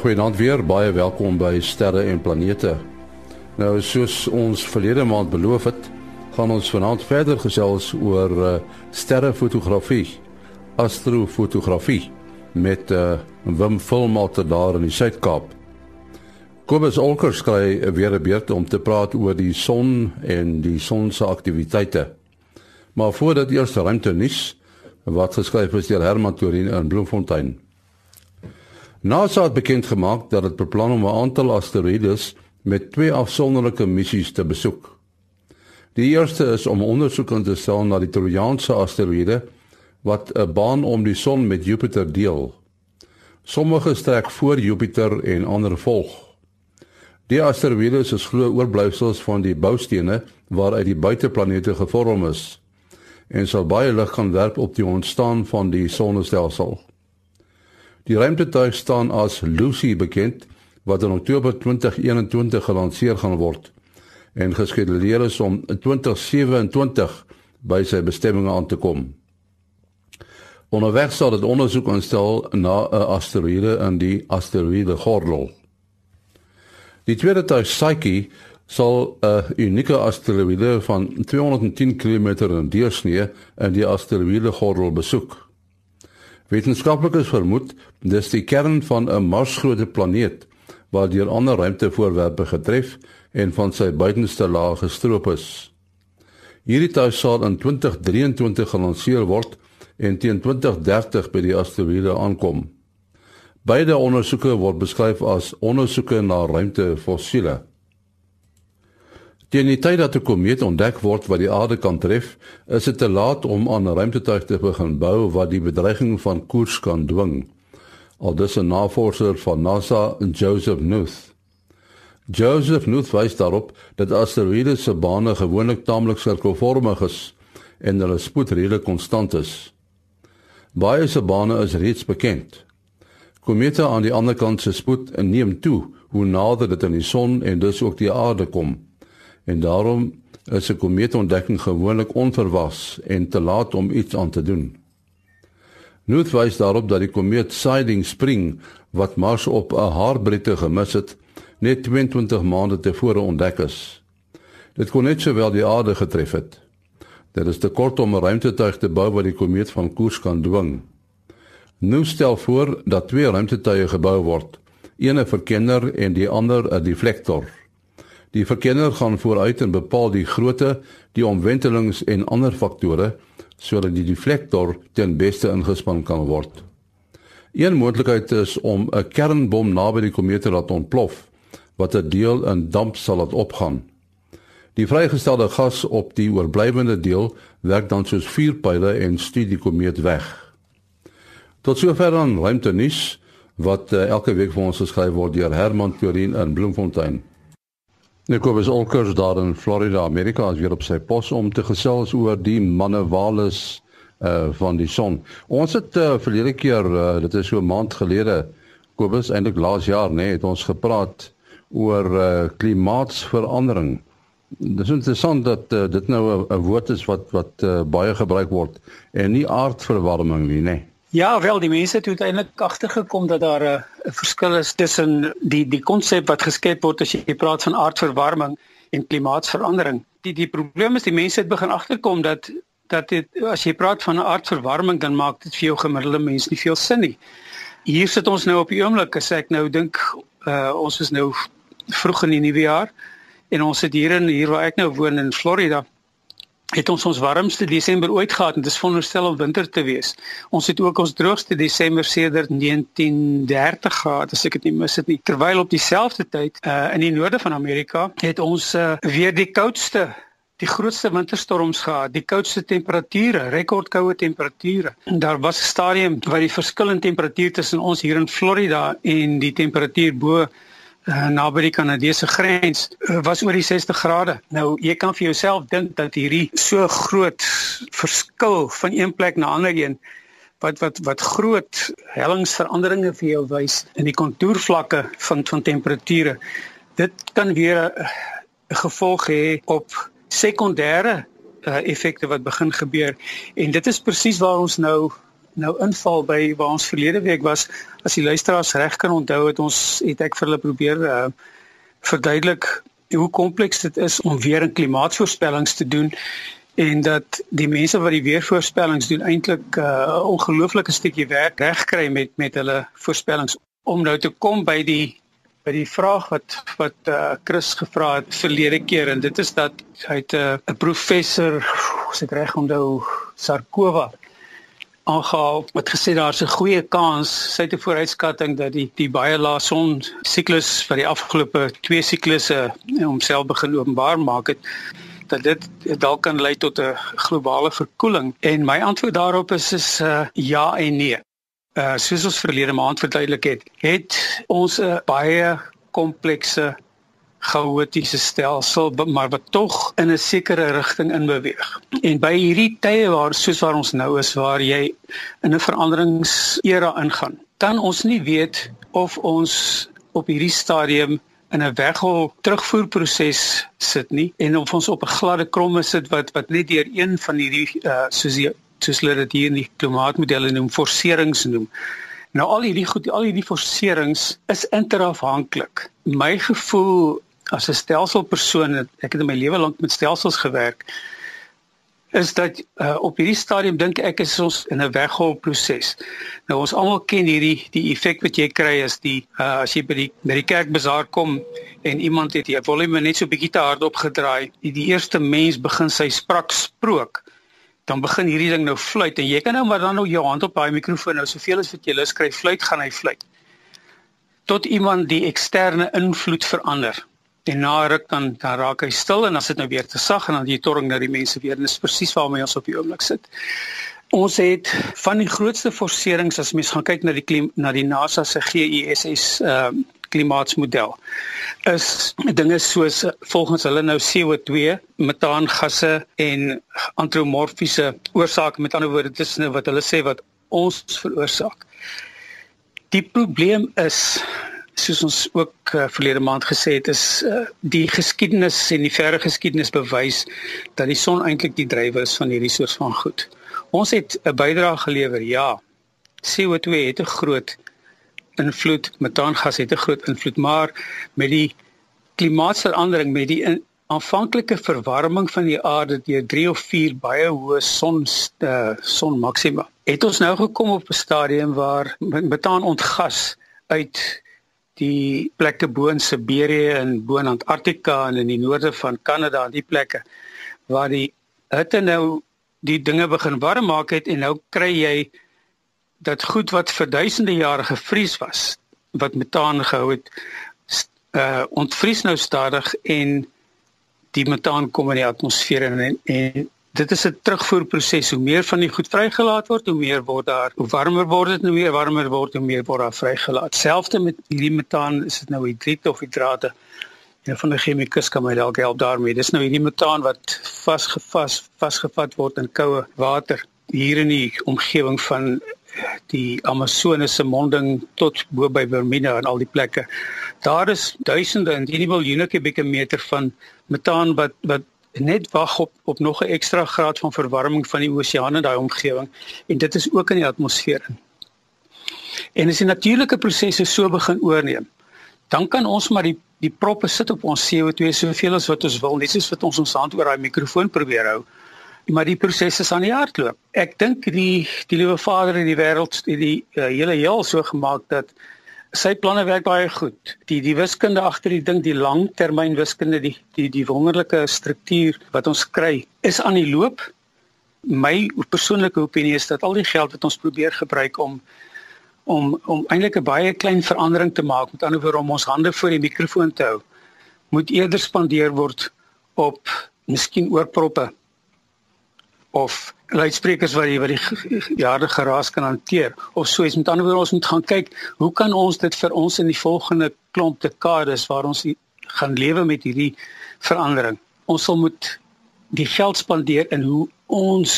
goeienaand weer. Baie welkom by Sterre en Planete. Nou soos ons verlede maand beloof het, gaan ons vanaand verder gesels oor uh, sterrefotografie, astrofotografie met uh, Wim Volmater daar in die Suid-Kaap. Kobus Olkers kry weer 'n beurt om te praat oor die son en die son se aktiwiteite. Maar voordat eers ruimte nuus wat geskryf is deur Herman Torin in Bloemfontein. NASA het bekend gemaak dat dit beplan om 'n aantal asteroïdes met twee afsonderlike missies te besoek. Die eerste is om ondersoek te stel na die Trojaanse asteroïde wat 'n baan om die son met Jupiter deel. Sommige strek voor Jupiter en ander volg. Die asteroïdes is glo oorblyfsels van die boustene waaruit die buiteplanete gevorm is en sal baie lig gaan werp op die ontstaan van die sonnestelsel. Die ruimtetuig staan as Lucy bekend wat in Oktober 2021 gelanseer gaan word en geskeduleer is om 2027 by sy bestemming aan te kom. Onderweg sal dit ondersoek aanstel na 'n asteroïde in die asteroïde gordel. Die tweede tuig Psyche sal 'n unieke asteroïde van 210 km in deursnee in die asteroïde gordel besoek. Wetenskaplikes vermoed dis die kern van 'n Marsgrootte planeet wat deur ander ruimtevoorwerpe getref en van sy buitenste laag gestroop is. Hierdie tuig sal in 2023 gelanseer word en teen 2030 by die asteroïde aankom. Beide ondersoeke word beskryf as ondersoeke na ruimtefossiele. Teen die tyd dat 'n komeet ontdek word wat die aarde kan tref, is dit te laat om aan 'n ruimtetuig te begin bou wat die bedreiging van koers kan dwing. Aldus 'n navorser van NASA, Joseph Knuth. Joseph Knuth wys daarop dat asteroïde se bane gewoonlik taamlik sirkelvormig is en hulle spoed redelik konstant is. Baie se bane is reeds bekend. Komete aan die ander kant se spoed neem toe hoe nader dit aan die son en dus ook die aarde kom en daarom is 'n komeetontdekking gewoonlik onverwags en te laat om iets aan te doen. Nuut wys daarop dat die komeet Siding Spring wat Mars op 'n haarbreedte gemis het, net 22 maande tevore ontdek is. Dit kon net sowel die aarde getref het. Dit is te kort om 'n ruimtetuig te bou wat die komeet van koers kan dwing. Nou stel voor dat twee ruimtetuie gebou word, een 'n verkenner en die ander 'n deflektor. Die verkenner gaan vooruit en bepaal die grootte, die omwentelings en ander faktore sodat die deflektor ten beste ingespan kan word. Een moontlikheid is om 'n kernbom naby die komeet te laat ontplof wat 'n deel in damp sal laat opgaan. Die vrygestelde gas op die oorblywende deel werk dan soos vuurpyle en stuur die komeet weg. Tot sover dan ruimte nuus wat uh, elke week vir ons geskryf word deur Herman Torin in Bloemfontein. Nikobus Olkers daar in Florida, Amerika, is weer op sy pos om te gesels oor die mannewales uh van die son. Ons het uh, verlede keer, uh, dit is so 'n maand gelede, Kobus eintlik laas jaar, nê, nee, het ons gepraat oor uh klimaatsverandering. Dit is interessant dat uh, dit nou 'n woord is wat wat uh, baie gebruik word en nie aardverwarming nie, nê. Nee. Ja, wel die mense het uiteindelik agtergekom dat daar 'n verskil is tussen die die konsep wat geskep word as jy praat van aardverwarming en klimaatsverandering. Die die probleem is die mense het begin agterkom dat dat dit as jy praat van 'n aardverwarming dan maak dit vir jou gemiddelde mens nie veel sin nie. Hier sit ons nou op die oomblik as ek nou dink uh ons is nou vroeg in die nuwe jaar en ons sit hier in hier waar ek nou woon in Florida het ons ons warmste Desember ooit gehad en dit is veronderstel om winter te wees. Ons het ook ons droogste Desember sedert 1930 gehad, as ek dit nie mis het nie. Terwyl op dieselfde tyd uh, in die noorde van Amerika het ons uh, weer die koudste die grootste winterstorms gehad, die koudste temperature, rekordkoue temperature. Daar was 'n stadium waar die verskil in temperatuur tussen ons hier in Florida en die temperatuur bo uh, naby die Kanadese grens uh, was oor die 60 grade. Nou jy kan vir jouself dink dat hierdie so groot verskil van een plek na ander een wat wat wat groot hellingsveranderinge vir jou wys in die kontourvlakke van van temperature. Dit kan weer 'n gevolg hê op sekondêre uh, effekte wat begin gebeur en dit is presies waar ons nou nou inval by waar ons verlede week was. As die luisteraars reg kan onthou het ons het ek vir hulle probeer uh, verduidelik hoe kompleks dit is om weer 'n klimaatsvoorspellings te doen en dat die mense wat die weervoorspellings doen eintlik 'n uh, ongelooflike stukkie werk regkry met met hulle voorspellings om nou te kom by die by die vraag wat wat uh, Chris gevra het verlede keer en dit is dat hy uh, 'n professor as ek reg onthou Sarkova aangehaal wat gesê daar's 'n goeie kans sy het 'n vooruitskatting dat die die baie lae son siklus vir die afgelope twee siklusse homself begin openbaar maak het dat dit dalk kan lei tot 'n globale verkoeling en my antwoord daarop is is uh, ja en nee. Uh soos ons verlede maand verduidelik het, het ons 'n baie komplekse chaotiese stelsel maar wat tog in 'n sekere rigting in beweeg. En by hierdie tye waar soos waar ons nou is waar jy in 'n veranderingsera ingaan, dan ons nie weet of ons op hierdie stadium in 'n weghol terugvoerproses sit nie en of ons op 'n gladde kromme sit wat wat net deur een van hierdie uh, soos die soos hulle dit hier in die klimaatmodelle noem forserings noem. Nou al hierdie goed al hierdie forserings is interafhanklik. My gevoel as 'n stelselpersoon ek het in my lewe lank met stelsels gewerk is dat uh, op hierdie stadium dink ek is ons in 'n weggol proses. Nou ons almal ken hierdie die effek wat jy kry as die uh, as jy by die by die kerkbazaar kom en iemand het die volume net so bietjie te hard opgedraai, die, die eerste mens begin sy sprak sprook dan begin hierdie ding nou fluit en jy kan nou maar dan nou jou hand op daai mikrofoon nou soveel as wat jy lus kry fluit gaan hy fluit. Tot iemand die eksterne invloed verander en na ruk dan dan raak hy stil en dan sit nou weer te sag en dan die torring na die mense weer en dis presies waarmee ons op die oomblik sit. Ons het van die grootste forserings as mens gaan kyk na die klim, na die NASA se GISS ehm uh, klimaatsmodel is dinge soos volgens hulle nou CO2, metaangasse en antropomorfiese oorsake met ander woorde dis nou wat hulle sê wat ons veroorsaak. Die probleem is soos ons ook uh, verlede maand gesê het is uh, die geskiedenis en die verre geskiedenis bewys dat die son eintlik die drywer is van hierdie soort van goed. Ons het 'n bydrae gelewer, ja. CO2 het 'n groot invloed, metaangas het 'n groot invloed, maar met die klimaatsverandering met die aanvanklike verwarming van die aarde deur 3 of 4 baie hoë son uh, son maksima. Het ons nou gekom op 'n stadium waar metaan ontgas uit die plekke bo in Siberië en bo in Antarktika en in die noorde van Kanada die plekke waar die hitte nou die dinge begin warm maak het en nou kry jy dat goed wat vir duisende jare gevries was wat metaan gehou het uh ontvries nou stadig en die metaan kom in die atmosfeer en en dit is 'n terugvoerproses. Hoe meer van die goed vrygelaat word, hoe meer word daar, hoe warmer word dit, hoe meer warmer word, hoe meer word daar vrygelaat. Selfs met hierdie metaan, is dit nou hidriet of hidrate. Een van die chemikus kan my dalk help daarmee. Dis nou hierdie metaan wat vasgevas vasgevat word in koue water hier in die omgewing van die Amazonese monding tot bo by Bermuda en al die plekke. Daar is duisende en nie miljoene kubieke meter van metaan wat wat net wag op op nog 'n ekstra graad van verwarming van die oseaan in daai omgewing en dit is ook in die atmosfeer in. En as die natuurlike prosesse so begin oorneem, dan kan ons maar die die proppe sit op ons CO2 soveel as wat ons wil, net soos wat ons ons hand oor daai mikrofoon probeer hou. Maar die prosesse aan die hardloop. Ek dink die die liewe Vader in die wêreld het die, die uh, hele heel so gemaak dat sy planne werk baie goed. Die die wiskunde agter die ding, die langtermyn wiskunde, die die die wonderlike struktuur wat ons kry, is aan die loop. My persoonlike opinie is dat al die geld wat ons probeer gebruik om om om eintlik 'n baie klein verandering te maak, met ander woorde om ons hande voor die mikrofoon te hou, moet eerder spandeer word op miskien oorproppe of luidsprekers wat die wat die jare geraas kan hanteer of so iets. Met ander woorde ons moet gaan kyk hoe kan ons dit vir ons in die volgende klomp dekades waar ons gaan lewe met hierdie verandering ons sal moet die geld spandeer in hoe ons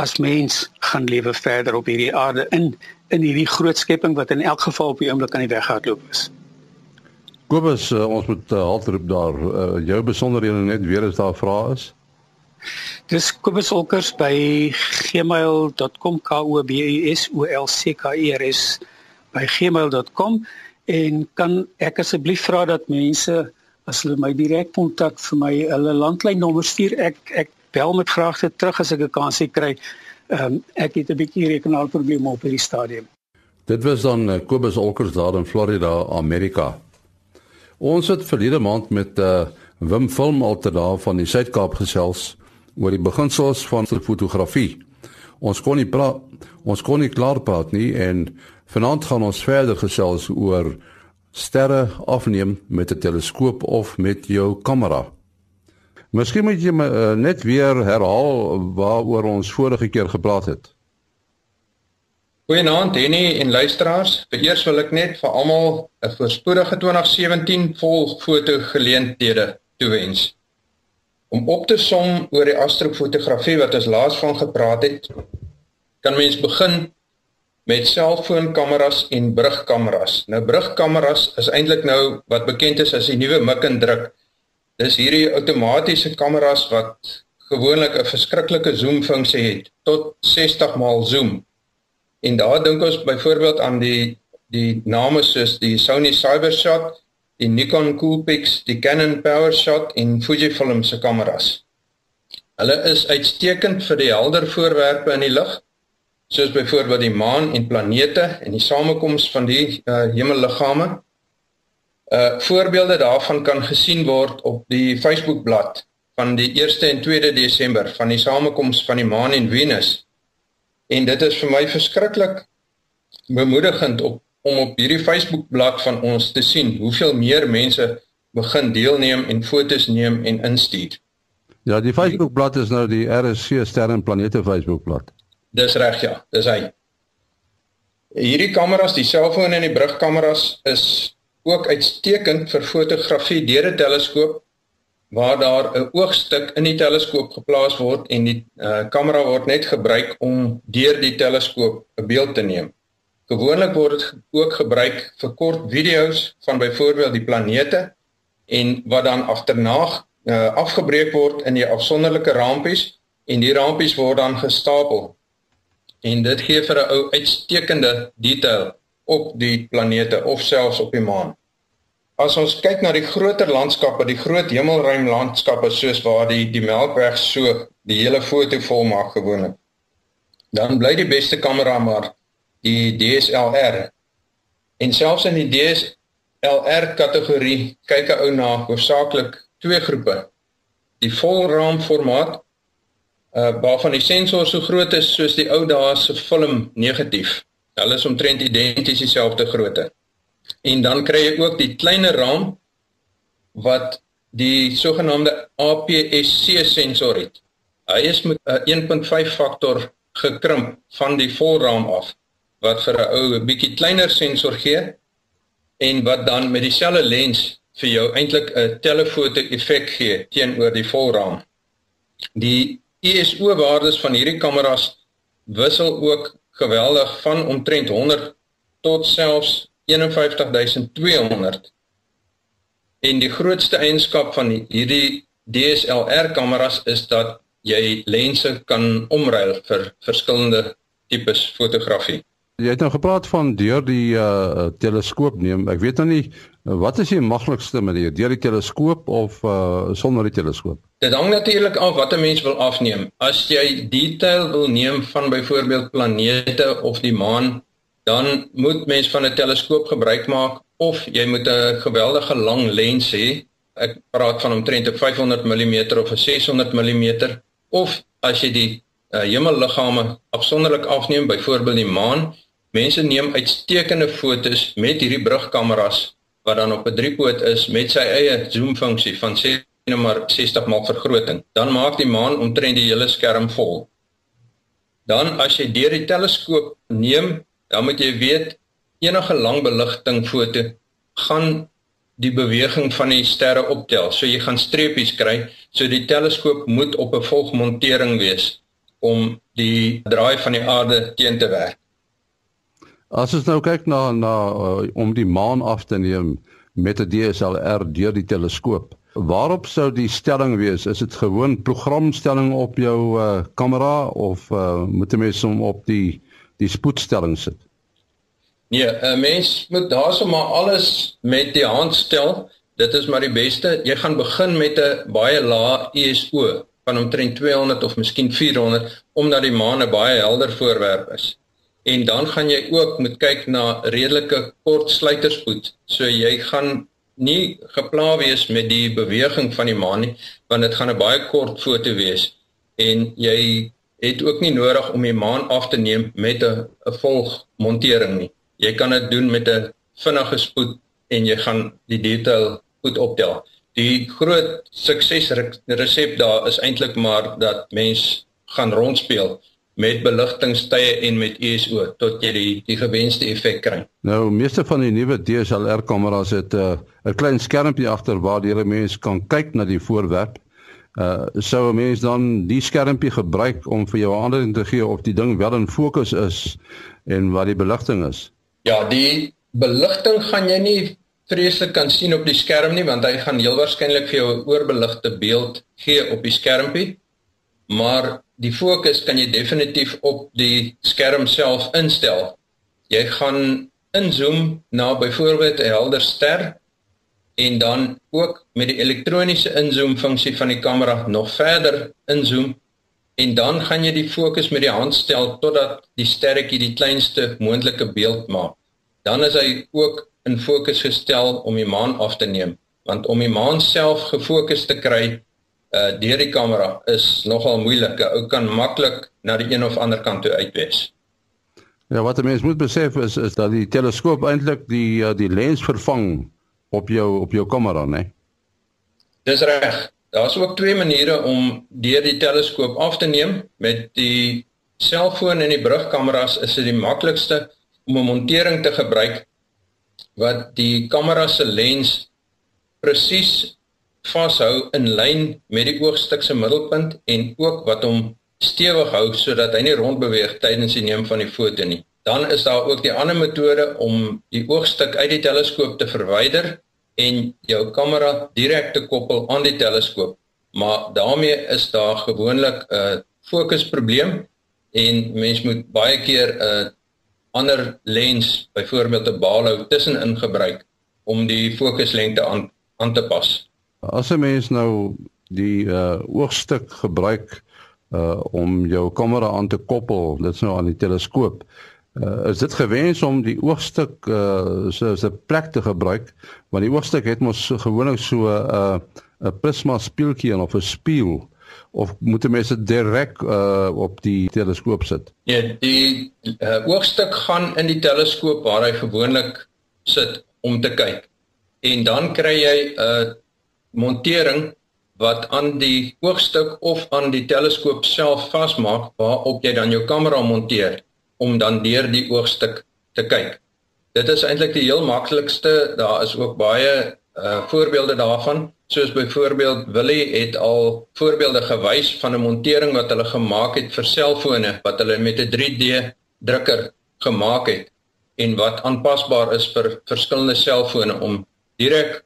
as mens gaan lewe verder op hierdie aarde in in hierdie groot skepping wat in elk geval op die oomblik aan die weg hardloop is. Kobus uh, ons moet uh, haltroep daar. Uh, jou besonderhede net weer as daar vrae is Dis Kobus Olkers by gmail.com k o b u s o l c k e r s by gmail.com en kan ek asseblief vra dat mense as hulle my direk kontak vir my hulle landlynnommer stuur ek ek bel met vraagte terug as ek 'n kans kry. Ehm um, ek het 'n bietjie rekenaarprobleme op hierdie stadium. Dit was dan uh, Kobus Olkers daar in Florida, Amerika. Ons het verlede maand met uh, Wim Film Altera van die Suid-Kaap gesels oor die beginsels van fotografie. Ons kon nie praat ons kon nie klaar praat nie en vanaand gaan ons verder gesels oor sterre afneem met 'n teleskoop of met jou kamera. Miskien moet jy my uh, net weer herhaal waaroor ons vorige keer gepraat het. Goeienaand Henny en luisteraars. Vereers wil ek net vir almal 'n voorspoedige 2017 vol foto geleenthede toewens. Om op te som oor die astrofotografie wat ons laas van gepraat het, kan mens begin met selfoonkameras en brugkameras. Nou brugkameras is eintlik nou wat bekend is as die nuwe mik en druk Dis hierdie outomatiese kameras wat gewoonlik 'n verskriklike zoom funksie het tot 60 maal zoom. En daar dink ons byvoorbeeld aan die die name soos die Sony Cybershot, die Nikon Coolpix, die Canon PowerShot en Fujifilm se kameras. Hulle is uitstekend vir die helder voorwerpe in die lug, soos byvoorbeeld die maan en planete en die samekoms van die uh, hemelliggame. Uh voorbeelde daarvan kan gesien word op die Facebookblad van die 1ste en 2de Desember van die samekoms van die maan en Venus. En dit is vir my verskriklik bemoedigend op om op hierdie Facebookblad van ons te sien hoeveel meer mense begin deelneem en fotos neem en instuur. Ja, die Facebookblad is nou die RSC Sterre en Planete Facebookblad. Dis reg ja, dis hy. Hierdie kameras, die selfoon en die brugkameras is ook uitstekend vir fotografie deur 'n teleskoop waar daar 'n oogstuk in die teleskoop geplaas word en die uh, kamera word net gebruik om deur die teleskoop 'n beeld te neem. Gewoonlik word dit ook gebruik vir kort video's van byvoorbeeld die planete en wat dan agterna uh, afgebreek word in die afsonderlike rampies en die rampies word dan gestapel. En dit gee vir 'n ou uitstekende detail op die planete of selfs op die maan. As ons kyk na die groter landskappe, die groot hemelruim landskappe soos waar die die Melkweg so die hele foto volmaak gewoonlik. Dan bly die beste kamera maar die DSLR. En selfs in die DSLR kategorie kyk 'n ou na hoofsaaklik twee groepe. Die volraam formaat uh waarvan die sensor so groot is soos die ou dae se film negatief Hulle is omtrent identies dieselfde grootte. En dan kry jy ook die kleiner raam wat die sogenaamde APS-C sensor het. Hy is met 'n 1.5 faktor gekrimp van die volraam af wat vir 'n ou 'n bietjie kleiner sensor gee en wat dan met dieselfde lens vir jou eintlik 'n telefoto effek gee teenoor die volraam. Die ISO waardes van hierdie kameras wissel ook geweldig van omtrent 100 tot selfs 51200. En die grootste eienskap van hierdie DSLR kameras is dat jy lense kan omruil vir verskillende tipes fotografie. Jy het nou gepraat van deur die uh teleskoop neem. Ek weet nou nie wat is die maklikste manier, deur die teleskoop of uh sonder die teleskoop? Dit hang natuurlik af wat 'n mens wil afneem. As jy detail wil neem van byvoorbeeld planete of die maan, dan moet mens van 'n teleskoop gebruik maak of jy moet 'n geweldige lang lens hê. Ek praat van omtrent 'n 500 mm of 'n 600 mm of as jy die uh, hemelliggame afsonderlik afneem, byvoorbeeld die maan, Mense neem uitstekende fotos met hierdie brugkameras wat dan op 'n driepoot is met sy eie zoom funksie van sê net maar 60 maal vergroting. Dan maak die maan omtrent die hele skerm vol. Dan as jy deur die teleskoop neem, dan moet jy weet enige langbeligting foto gaan die beweging van die sterre optel. So jy gaan streepies kry. So die teleskoop moet op 'n volgmontering wees om die draai van die aarde teen te werk. As ons nou kyk na na uh, om die maan af te neem met 'n DSLR deur die teleskoop. Waarop sou die stelling wees? Is dit gewoon programstelling op jou uh, kamera of uh, moet 'n mens hom op die die spoedstelling sit? Nee, 'n mens moet daarsommar alles met die hand stel. Dit is maar die beste. Jy gaan begin met 'n baie lae ISO van omtrent 200 of miskien 400 omdat die maan 'n baie helder voorwerp is. En dan gaan jy ook moet kyk na redelike kort sluiterspoed. So jy gaan nie gepla wees met die beweging van die maan nie want dit gaan 'n baie kort foto wees en jy het ook nie nodig om die maan af te neem met 'n 'n volgmontering nie. Jy kan dit doen met 'n vinnige spoed en jy gaan die detail goed optel. Die groot suksesresep daar is eintlik maar dat mens gaan rondspeel met beligtingstye en met ISO tot jy die die gewenste effek kry. Nou, meeste van die nuwe DSLR kameras het 'n uh, klein skermpie agter waar die mens kan kyk na die voorwerp. Uh sou 'n mens dan die skermpie gebruik om vir jou ander te gee of die ding wel in fokus is en wat die beligting is? Ja, die beligting gaan jy nie vreeslik kan sien op die skerm nie want hy gaan heel waarskynlik vir jou 'n oorbeligte beeld gee op die skermpie. Maar die fokus kan jy definitief op die skerm self instel. Jy gaan inzoom na byvoorbeeld 'n helder ster en dan ook met die elektroniese inzoom funksie van die kamera nog verder inzoom en dan gaan jy die fokus met die hand stel totdat die sterretjie die kleinste moontlike beeld maak. Dan is hy ook in fokus gestel om die maan af te neem, want om die maan self gefokus te kry uh deur die kamera is nogal moeilik. Ou kan maklik na die een of ander kant toe uitwes. Ja, wat 'n mens moet besef is is dat die teleskoop eintlik die uh, die lens vervang op jou op jou kamera, né? Nee? Dis reg. Daar's ook twee maniere om deur die teleskoop af te neem. Met die selfoon en die brugkameras is dit die maklikste om 'n montering te gebruik wat die kamera se lens presies vashou in lyn met die oogstuk se middelpunt en ook wat hom stewig hou sodat hy nie rondbeweeg tydens die neem van die foto nie. Dan is daar ook die ander metode om die oogstuk uit die teleskoop te verwyder en jou kamera direk te koppel aan die teleskoop. Maar daarmee is daar gewoonlik 'n fokusprobleem en mens moet baie keer 'n ander lens, byvoorbeeld 'n balhou tussenin gebruik om die fokuslengte aan aan te pas. As 'n mens nou die uh oogstuk gebruik uh om jou kamera aan te koppel, dit's nou aan die teleskoop. Uh is dit gewens om die oogstuk uh so 'n plek te gebruik, want die oogstuk het mos gewoonlik so 'n uh, 'n prisma speeltjie of 'n spieël of moet mense direk uh op die teleskoop sit? Nee, die uh, oogstuk gaan in die teleskoop waar hy gewoonlik sit om te kyk. En dan kry jy 'n uh, montering wat aan die oogstuk of aan die teleskoop self vasmaak waarop jy dan jou kamera monteer om dan deur die oogstuk te kyk. Dit is eintlik die heel maklikste. Daar is ook baie uh voorbeelde daarvan. Soos byvoorbeeld Willie het al voorbeelde gewys van 'n montering wat hulle gemaak het vir selfone wat hulle met 'n 3D drukker gemaak het en wat aanpasbaar is vir verskillende selfone om direk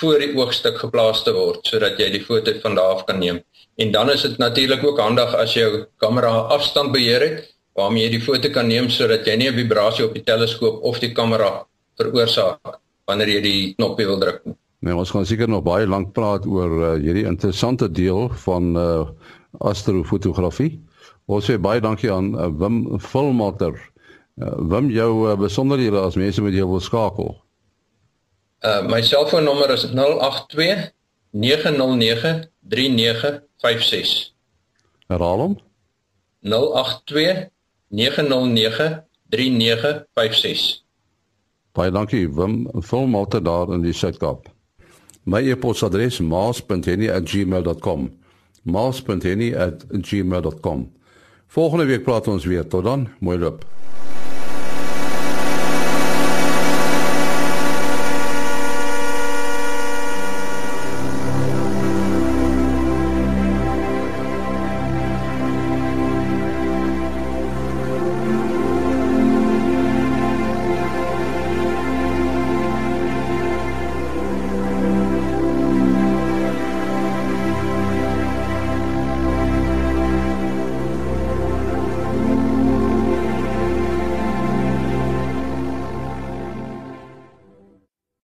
voor die oogstuk geplaas te word sodat jy die foto van daar af kan neem. En dan is dit natuurlik ook handig as jou kamera afstand beheer het waarmee jy die foto kan neem sodat jy nie 'n vibrasie op die teleskoop of die kamera veroorsaak wanneer jy die knoppie wil druk nie. Nee, ons gaan seker nog baie lank praat oor uh, hierdie interessante deel van uh, astrofotografie. Ons sê baie dankie aan uh, Wim Volmatter. Uh, Wim jou uh, besonderhede as mense met jou wil skakel. Uh my selfoonnommer is 082 909 3956. Herhaal hom. 082 909 3956. Baie dankie Wim, vol malte daar in die Suid-Kaap. My e-posadres maas.henny@gmail.com. maas.henny@gmail.com. Volgende week praat ons weer. Tot dan. Mooi loop.